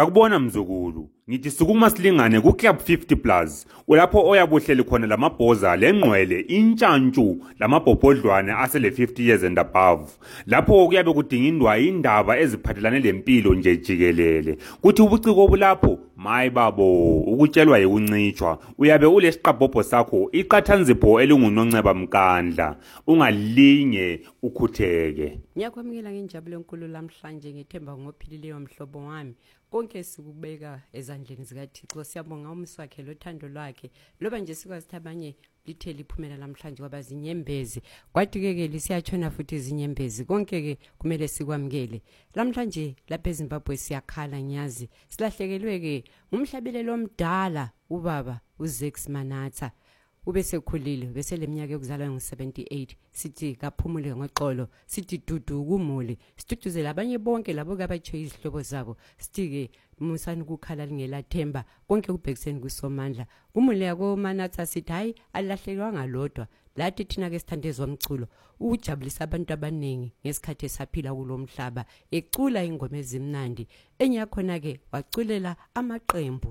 Akubona mzukulu, ngithi sukuma silingane ku Club 50 Plus, ulapho oyabuhleli khona lamabhoza lengqwele intshantshu lamabhobhodlwane asele 50 years and above. Lapho kuyabe kudingindwa indaba eziphathelane lempilo nje jikelele. Kuthi ubuciko obulapho, mayi babo, ukutshelwa yikuncitshwa. Uyabe ulesiqabhobho sakho iqathanzipho elingunonceba mkandla. Ungalinge ukhutheke ngiyakwamukela ngenjabulo enkulu lamhlanje ngethemba ngophilileyo mhlobo wami konke sikubeka ezandleni zikathixo siyabonga umsi wakhe lothando lwakhe loba nje sikwazi ukuthi abanye lithe liphumela namhlanje kwaba zinyembezi kwathi-ke-ke lisiyatshona futhi izinyembezi konke-ke kumele sikwamukele namhlanje lapha ezimbabwe siyakhala ngiyazi silahlekelwe-ke ngumhlabelelo omdala ubaba uzex manatha ubesekhulile beseleminyaka yokuzalwa ngu-78 sithi kaphumule ngoxolo sithi dudu kumuli siduduzele abanye bonke labo kabatsho izihlobo zabo sithi-ke musani ukukhala lingelathemba konke kubhekiseni kusomandla kumule yakomanatha sithi hhayi alilahlelwanga lodwa lathi thina ke sithanda ezomculo ujabulisa abantu abaningi ngesikhathi esaphila kulo mhlaba ecula ingoma ezimnandi enye yakhona-ke waculela amaqembu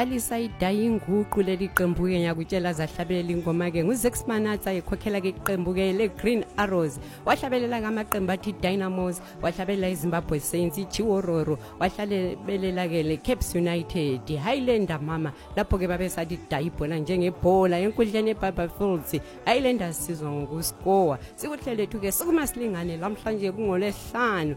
lalisa idayi inguqu leli qembu-ke ngiyakutshela zahlabelela ingoma-ke nguzex manatsa ekhokhela-ke iqembu-ke le-green arrows wahlabelela ngamaqembu athi dynamos wahlabelela izimbabwe saints ichiwororo wahlabelela-ke le-caps united highlander mama lapho-ke babesathi dayi ibhola njengebhola enkundleni ebabafields highlander sizwa ngokuskowa sikuhlelethu-ke sikumasilingane lamhlanje kungolesihlanu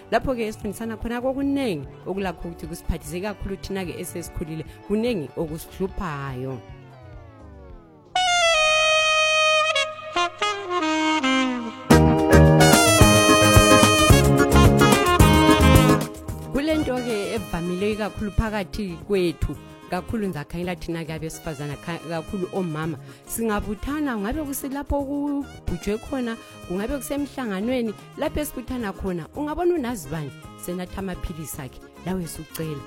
lapho-ke esifundisana khona kokuningi okulakho ukuthi kusiphathise kakhulu thina-ke esesikhulile kuningi okusihluphayo kulento-ke evamile ikakhulu phakathi kwethu kakhulu ngizakhanyela thina ke abesifazana kakhulu omama singabuthana ngabe kusilapho kubhujwe khona kungabe kusemhlanganweni lapho esibuthana khona ungabona unazibani senatha amaphilisi akhe lawe sucela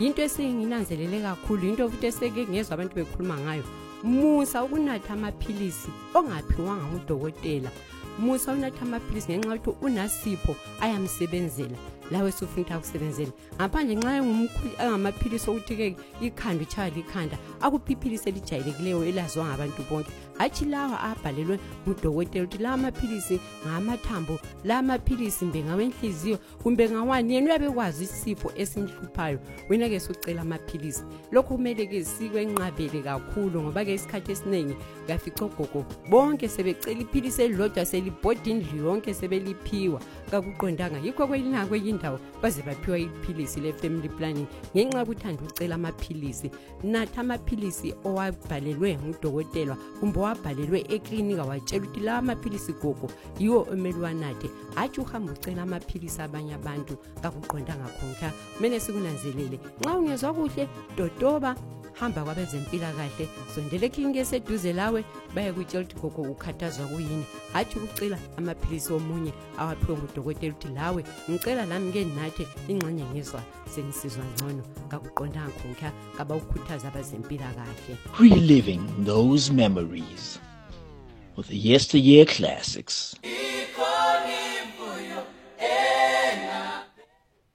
yinto esenginanzelele kakhulu yinto futhi eseke ngezwa abantu bekhuluma ngayo musa ukunatha amaphilisi ongaphiwanga ngudokotela musa unatha amaphilisi ngenxa yokuthi unasipho ayamsebenzela lawe sufuna ukuthi akusebenzele ngaphandle nxa engumkhulu engamaphilisi okuthi ke ikhanda utshaywa likhanda akuphiphilisi elijayelekileyo elaziwa ngabantu bonke hatshi lawa abhalelwe ngudokotela ukuthi lawa amaphilisi ngamathambo lawa amaphilisi mbe ngawenhliziyo kumbe ngawani yena uyabe kwazi isifo esimhluphayo wena ke sucela amaphilisi lokhu kumele ke sikwenqabele kakhulu ngoba ke isikhathi esiningi uyafica ogogo bonke sebecela iphilisi elilodwa selibhoda indlu yonke sebeliphiwa kakuqondanga yikho kweyinako eyindawo baze baphiwa iphilisi le-family planning ngenxa yokuthanda ukucela amaphilisi natha amaphilisi owabhalelwe ngudokotelwa kumbe owabhalelwe eklinika watshela ukuthi lawa amaphilisi gogo yiwo omele wanathe hatshi uhambe ucela amaphilisi abanye abantu kakuqondanga khonka kumele sikunanzelele nxa ungezwa kuhle dodoba hamba kwabezempilakahle sondela ekliniki eseduze lawe bayekutshela ukuthi gogo ukhathazwa kuyini hatshi ukucela amaphilisi omunye awaphiwe ngudokotela ukuthi lawe ngicela lami ke ninathe ingxenye ngizwa sengisizwa ngcono kakuqondanga khonkhya kabawukhuthaza abazempilakahle reliving those memories with the yesteryear classics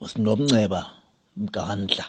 usinomnceba mgandla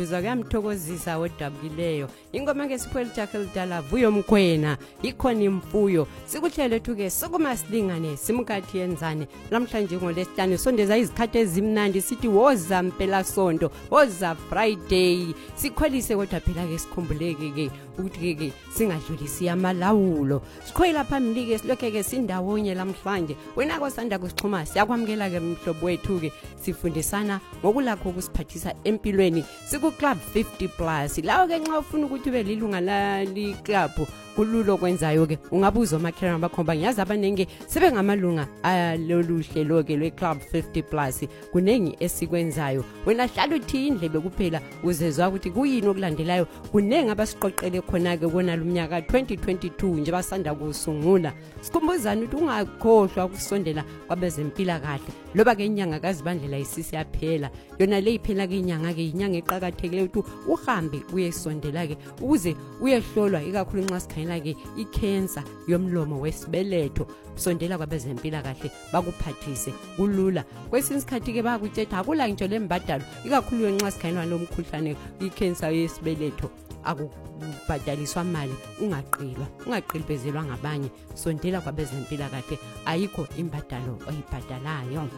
kuyaduduza kuyamthokozisa odabukileyo ingoma ke sikhweli jakhe lidala vuyo mkhwena ikhona imfuyo sikuhlele thuke sukuma silingane simkathi yenzane namhlanje ngolesihlanu sondeza izikhathi ezimnandi sithi woza mpelasonto woza friday sikhwelise kodwa phela ke sikhumbuleke ke ukuthi ke singadlulisi amalawulo sikhwela phambili ke silokhe ke sindawonye lamhlanje wena kosanda kusixhuma siyakwamukela ke mhlobo wethu ke sifundisana ngokulakho ukusiphathisa empilweni sikuclub 50 plus lawo ke nxa ufuna ukuthi ube lilunga laliclub kulula okwenzayo ke ungabuza omakhelwane bakho ngoba ngiyazi abaningi sebengamalunga alolu hlelo-ke lwe-club 50 plus kuningi esikwenzayo wena hlala uthiye indlebe kuphela uzezwa ukuthi kuyini okulandelayo kuningi abasiqoqele khona-ke konalo umnyaka 2022 nje basanda kusungula sikhumbuzani ukuthi ungakhohlwa ukusondela kwabezempilakahle loba-ke inyanga kazibandlela isisi yaphela yona le iphela-ke inyanga-ke yinyanga eqakathekileyo ukuthi uhambe uyesondela-ke ukuze uyehlolwa ikakhulu nxa sikhangela-ke ikhensa yomlomo wesibeletho sondela kwabezempilakahle bakuphathise kulula kwesinye isikhathi-ke bayakutshetha akula ngitsho le mbadalo ikakhulu nxa sikhangelwa lo mkhuhlane ikhensa yesibeletho akubhadaliswa mali ungaqilwa ungaqilibezelwa ngabanye sondela kwabezempilakahle ayikho imbadalo oyibhadalayo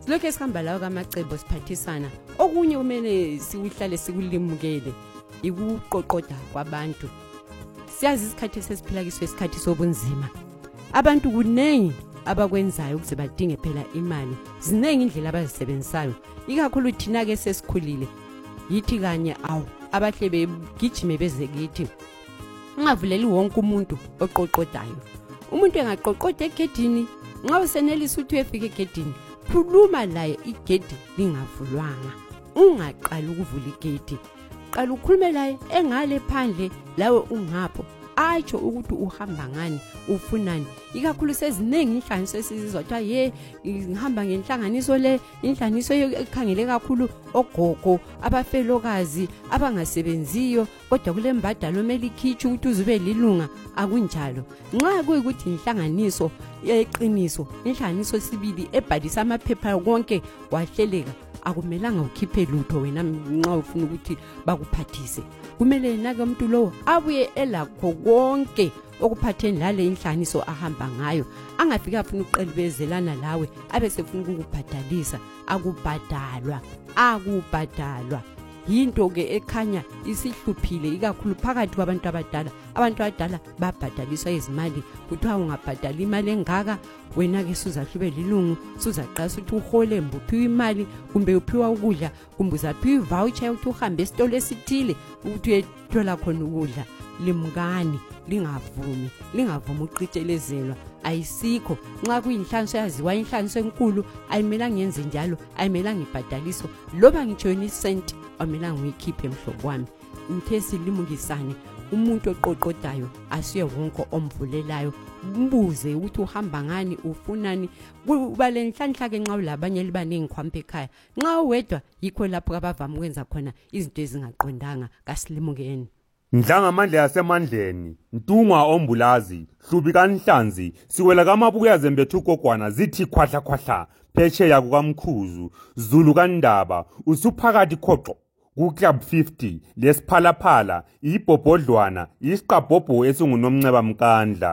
silokhu sihamba lawo kamacebo siphathisana okunye kumele siwuhlale sikulimukele ikuqoqoda kwabantu siyazi isikhathi esesiphila kiso isikhathi sobunzima abantu kuningi abakwenzayo ukuze badinge phela imali ziningi indlela abazisebenzisayo ikakhulu thina-ke sesikhulile yithi kanye awu abahle begijime beze kithi ungavuleli wonke umuntu oqoqodayo umuntu engaqoqoda egedini nxa usenelisa ukuthi uyefika egedini khuluma laye igedi lingavulwanga ungaqali ukuvula igedi qala ukhulume laye engale phandle lawe ungapho atsho ukuthi uhamba ngani ufunani ikakhulu seziningi inhlanganiso esizizwa kuthiwa ye ngihamba ngenhlanganiso le inhlanganiso ekhangele kakhulu ogogo abafelokazi abangasebenziyo kodwa kule mbadalo omele ikhitshe ukuthi uzube lilunga akunjalo nxa kuyikuthi inhlanganiso eqiniso inhlanganiso sibili ebhalisa amaphepha konke wahleleka akumelanga ukhiphe lutho wena nxa ufuna ukuthi bakuphathise kumele yena-ke umuntu lowo abuye elakho konke okuphatheni lale inhlaniso ahamba ngayo angafike afuna ukuqelibezelana lawe abe sefuna ukukubhadalisa akubhadalwa akubhadalwa yinto-ke ekhanya isihluphile ikakhulu phakathi kwabantu abadala abantu abadala babhadaliswa izimali kuthiwa ungabhadala imali engaka wena-ke suzahlube lilungu suzaqasa ukuthi uhole mbe uphiwa imali kumbe uphiwa ukudla kumbe uzaphiwa ivawutsha yokuthi uhambe esitolo esithile ukuthi thola khona ukudla limukani lingavumi lingavumi uqitshelezelwa ayisikho nxa kuyinhlanso yaziwa inhlanso enkulu ayimelanga yenze njalo ayimelanga ibhadaliso loba ngitsho yona isenti amelanga uyikhiphe mhlobo wami ngithe silimukisane umuntu oqoqodayo asiye wonke omvulelayo mbuze ukuthi uhamba ngani ufunani kuba lenhlanhla ke nxa ulabanye liba nengikhwampa ekhaya nxa uwedwa yikho lapho abavama ukwenza khona izinto ezingaqondanga kasilimukeni ndlangamandla yasemandleni ntungwa ombulazi hlubi kanhlanzi siwela kamabuya zembethu ugogwana zithi khwahlakhwahla phetsheya kukamkhuzu zulu kandaba usuphakathi khoxo kuclub 50 lesiphalaphala ibhobhodlwana isiqabhobho esingunomnceba mkandla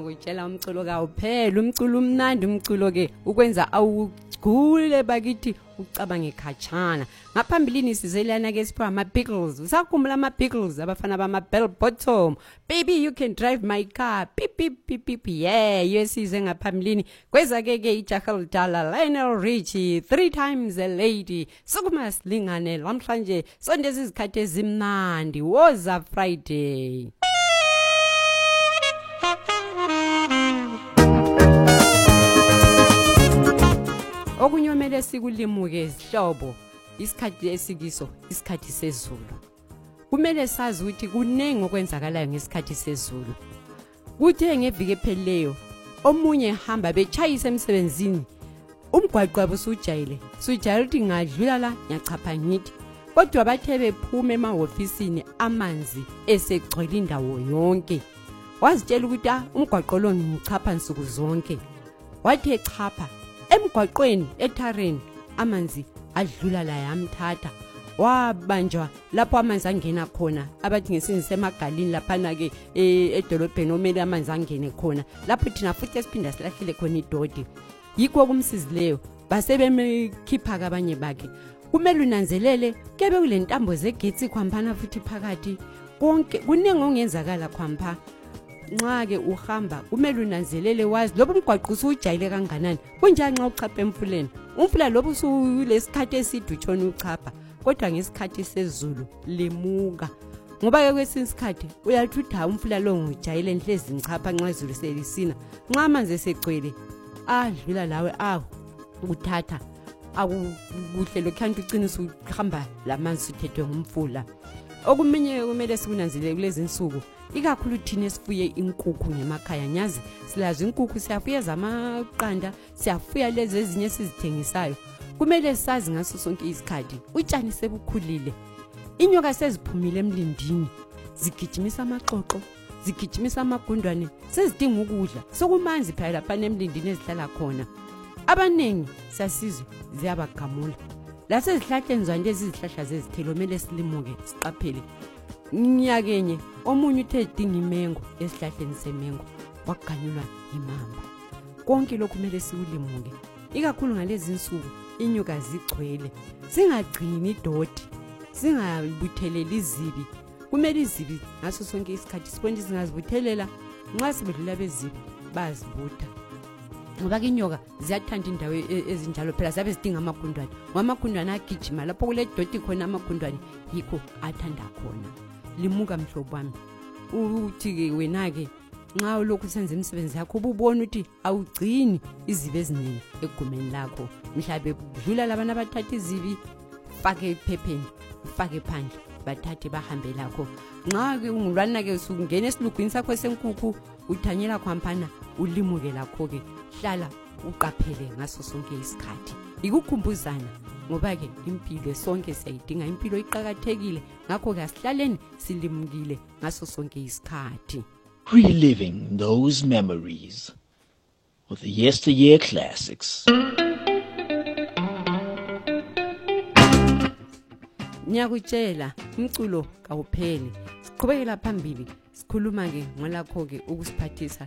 ngokutshela umculo kawuphela umculo umnandi umculo ke ukwenza awugule bakithi ucabange khatshana ngaphambilini sizelana ke siphiwa ama-pickles usakhumbula ama-pickles abafana bama-bell bottom baby you can drive my car pipipipip yeah yesize ngaphambilini kweza-ke ke ijaha lidala lionel richie three times a lady sukumas lingane lamhlanje sondeza izikhathi ezimnandi woza friday okunye omele sikulimuke zihlobo isikhathi esikiso isikhathi sezulu kumele sazi ukuthi kuningi okwenzakalayo ngesikhathi sezulu kuthe ngeviki ephelileyo omunye hamba betshayisa emsebenzini umgwaqo wabo sujayile sujayele ukuthi ngadlula la ngiyachapha ngithi kodwa bathe bephuma emahofisini amanzi esegcwele indawo yonke wazitshela ukuthi ah umgwaqo lo ngichapha nsuku zonke wathi echapha emgwaqweni ethareni amanzi adlula la yamthatha wabanjwa lapho amanzi angena khona abathi ngesinzi semagalini laphana-ke e- edolobheni omele amanzi angene khona lapho thina futhi esiphinda silahlele khona idodi yikho okumsizileyo basebemekhipha-ke abanye bakhe kumele unanzelele kebe kule ntambo zegetsi khwampana futhi phakathi konke kuningi ongenzakala khwampha nxa-ke uhamba kumele unanzelele wazi loba umgwaqo usuwujayile kanganani kunjani nxa uchapha emfuleni umfula loba usulesikhathi eside utshona uchapha kodwa ngesikhathi sezulu limuka ngoba-ke kwesinye isikhathi uyathi uthi hayi umfula lo ngijayele nhlezi ngichapha nxa izulu selisina nxa amanzi esegcwele adlula lawe akuthatha akukuhle lokhuyanti uqinisa uhamba la manzi uthethwe ngumfula okuminye kumele sikunanzelele kulezi nsuku ikakhulu thina esifuye inkukhu ngemakhaya nyazi silazo inkukhu siyafuye zamaqanda siyafuya lezi ezinye esizithengisayo kumele sazi ngaso sonke isikhathi utshani sebukhulile inyoka seziphumile emlindini zigijimisa amaxoxo zigijimisa amagundwane sezidinga ukudla sokumanzi phaya laphana emlindini ezihlala khona abaningi sasizwe ziyabagamula lasezihlahleni zwanje ezizihlahla zezithelo kumele silimuke siqaphele nyakenye omunye uthe dinga imengo esihlahleni semengo waganyulwa yimamba konke lokhu kumele siwulimuke ikakhulu ngalezi nsuku inyuka zigcwele singagcini doti singabutheleli izibi kumele izibi ngaso sonke isikhathi sibone ukuthi singazibuthelela nxa sibedlula bezibi bazibutha ngoba ke inyoka ziyathanda indawo e, e, ezinjalo phela ziyabe zidinga amagundwane ngoba amagundwane agijima lapho kuledoti khona amagundwane yikho athanda khona limuka mhlobo wami uthi-ke wena-ke nxa ulokhu senza imisebenzi yakho ububona ukuthi awugcini izibi eziningi egumeni lakho mhlawumbe kudlula labana abathatha izibi fake ephepheni ufake phandle bathathe bahambe lakho nxa-ke ungulwana-ke usungena esilugwini sakho esenkukhu uthanyela khwampana ulimuke lakho-ke hlala uqaphele ngaso sonke isikhathi ikukhumbuzana ngoba-ke impilo sonke siyayidinga impilo iqakathekile ngakho-ke asihlaleni silimukile ngaso sonke isikhathi reliving those memories with the yesteryear classics ngiyakutshela umculo kawupheli siqhubekela phambili sikhuluma-ke ngolakho-ke ukusiphathisa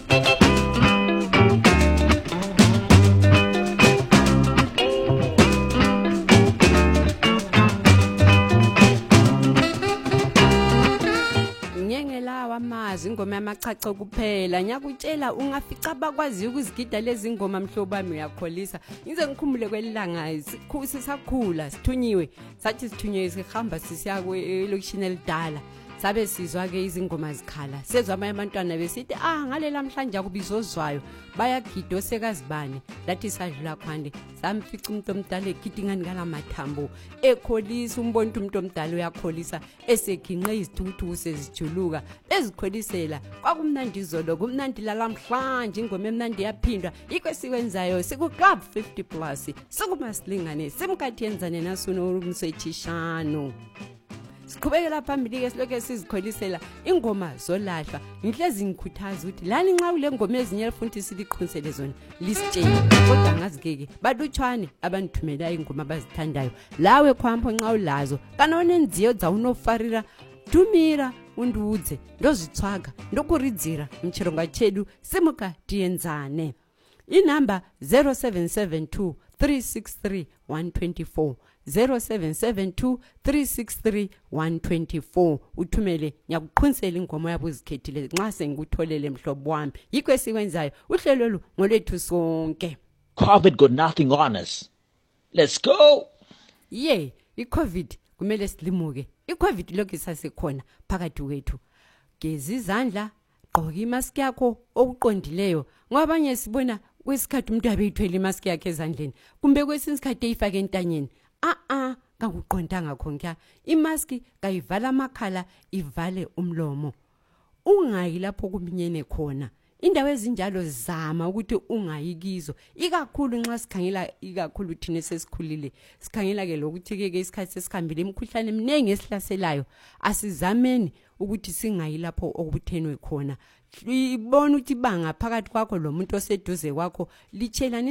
ingoma yamachacho kuphela ngiyakutshela ungafica bakwaziyo ukuzigida lezi ngoma mhlobo wami uyakholisa ngize ngikhumbule kwelilanga sisakhula sithunyiwe sathi sithunyiwe sihamba sisiya elokishini elidala sabe sizwa ke izingoma zikhala sezwa amanye abantwana besithi ah ngale lamhlanje akubizozwayo bayagida osekazibane lathi sadlula khwande samfica umuntu omdala egida ingani ngalamathambo ekholisa umbona ukuthi umuntu omdala uyakholisa eseginqe izithukuthuku sezijuluka ezikholisela kwakumnandi izolo kumnandi lalamhlanje ingoma emnandi yaphindwa yikho esikwenzayo sikuclub 50 plus sikumasilingane simkathi yenzane nasuno umswethishano siqhubekela phambili-ke silokhu sizikhwelisela ingoma zolahlwa ngihlezi ngikhuthaza ukuthi lani nxa kule ngoma ezinye elifuna ukuthi siliqhunisele zona lisitshele kodwa ngazikeke balutshwane abanithumela ingoma abazithandayo lawe khwampho nxa ulazo kana unenziyo dza unofarira tumira undiudze ndozvitsvaga ndokuridzira muchironga chedu simuka tienzane inamba 0772 363 124 0772 363 124 uthumele ngiyakuqinisela ingomo yabo uzikhethile nxa sengikutholele mhlobo wami yikho esikwenzayo uhlelo lu ngolwethu sonke covid got nothing on us let's go ye yeah, icovid kumele silimuke icovid lokhu isasekhona phakathi kwethu gezi izandla gqoka imaski yakho okuqondileyo ngoba abanye sibona kwesikhathi umuntu abeyithwele imaski yakhe ezandleni kumbe kwesinye isikhathi eyifake entanyeni a-a kakuqondanga khonkuya imaski kayivala amakhala ivale umlomo ungayi lapho kuminyene khona indawo ezinjalo zama ukuthi ungayi kizo ikakhulu nxa sikhangela ikakhulu thina sesikhulile sikhangela-ke lokuthi-ke-ke isikhathi sesihambile imikhuhlane eminingi esihlaselayo asizameni ukuthi singayi lapho okubuthenwe khona ibona ukuthi ibanga phakathi kwakho lo muntu oseduze kwakho litshelana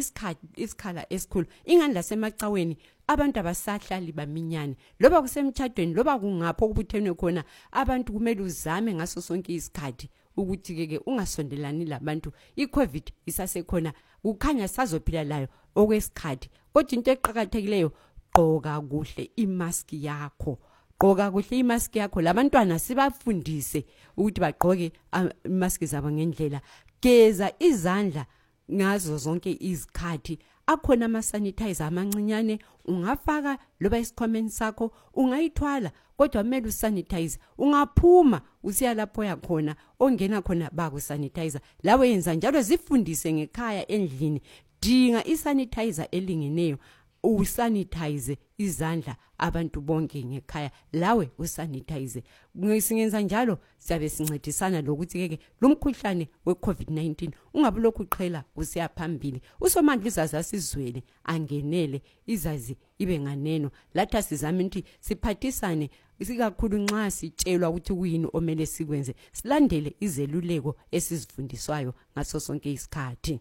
isikhala esikhulu ingani lasemacaweni abantu abasahlali baminyane loba kusemtshadweni loba kungapho okubuthenwe khona abantu kumele uzame ngaso sonke isikhathi ukuthi-ke ke ungasondelani labantu i-covid isasekhona kukhanya sazophila layo okwesikhathi kodwa into eqakathekileyo gqoka kuhle imaski yakho gqoka kuhle imask yakho labantwana sibafundise ukuthi bagqoke imask zabo ngendlela geza izandla ngazo zonke izikhathi akhona ama-sanitizer amancinyane ungafaka loba esikhwameni sakho ungayithwala kodwa kumele usanitize ungaphuma usiya lapho oya khona ongena khona bakusanitizer lawe yenza njalo zifundise ngekhaya endlini dinga isanitizer elingeneyo usanitize izandla abantu bonke ngekhaya lawe usanitize singenza njalo siyabe sincedisana lokuthi keke lomkhuhlane we-covid-19 ungabe lokhu uqhela usiya phambili usomandla izazi asizwele angenele izazi ibe nganeno lathi asizame ukuthi siphathisane isikakhulu nxa sitshelwa ukuthi kuyini omele sikwenze silandele izeluleko esizifundiswayo ngaso sonke isikhathi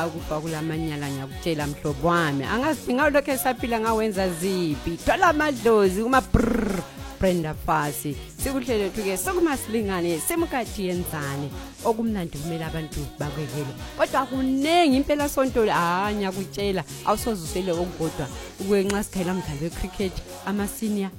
akufa kula manyala ngiyakutshela mhlobo wami angazi ukuthi ngawulokhu esaphila ngawenza ziphi thola amadlozi kuma-brr brenda fasi sikuhlelwethu-ke sokumasilingane semukhathi yenzani okumnandi kumele abantu bakwekele kodwa kuningi impelasonto le hayi ngiyakutshela awusoze uswele okukodwa nxa sikhayela umdlalo wecricket amasenior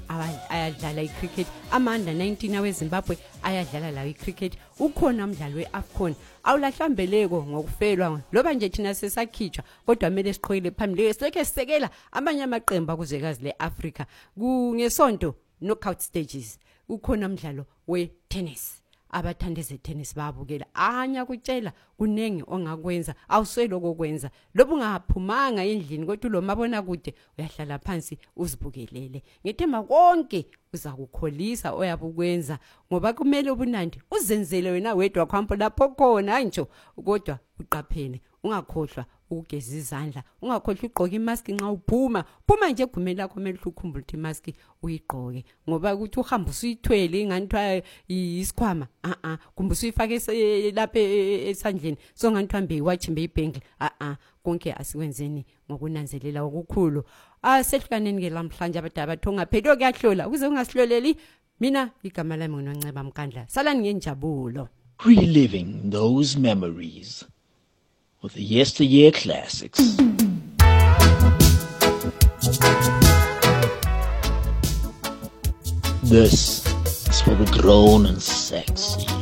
ayadlala icricket ama-under 19 awezimbabwe ayadlala lawo icricket ukhona umdlalo we-afcon awulahlambeleko ngokufelwa loba nje thina sesakhitshwa kodwa kumele siqhokele phambili silokhe sisekela amanye amaqembu akuzwekazi le-afrika ngesonto knockout stages ukhona umdlalo we-tennis abathanda ezetennis babukela anya kutshela kuningi ongakwenza awusweli okokwenza loba ungaphumanga endlini kodwa ulo mabonakude uyahlala phansi uzibukelele ngethemba konke uza kukholisa oyabe ukwenza ngoba kumele ubunandi uzenzele wena wedwa khwampo lapho khona ngisho kodwa uqaphele ungakhohlwa ukugeza izandla ungakhohlwa ugqoke imaski nxa uphuma phuma nje egumeni lakho kumele ukhumbule ukuthi imaski uyigqoke ngoba ukuthi uhambe usuyithwele ingani kuthiwa yisikhwama a-a kumbe usuyifake lapha e, e, e, esandleni so ngani kuthiwa mbe iwatshi mbe ibhengle a-a konke asikwenzeni ngokunanzelela okukhulu asehlukaneni-ke lamhlanje abadala bathi ongapheli okuyahlola ukuze ungasihloleli mina igama lami nginonceba mkandla salani ngenjabulo reliving those memories with the yesteryear classics this is for the grown and sexy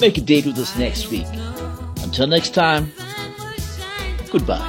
Make a date with us next week. Until next time, goodbye.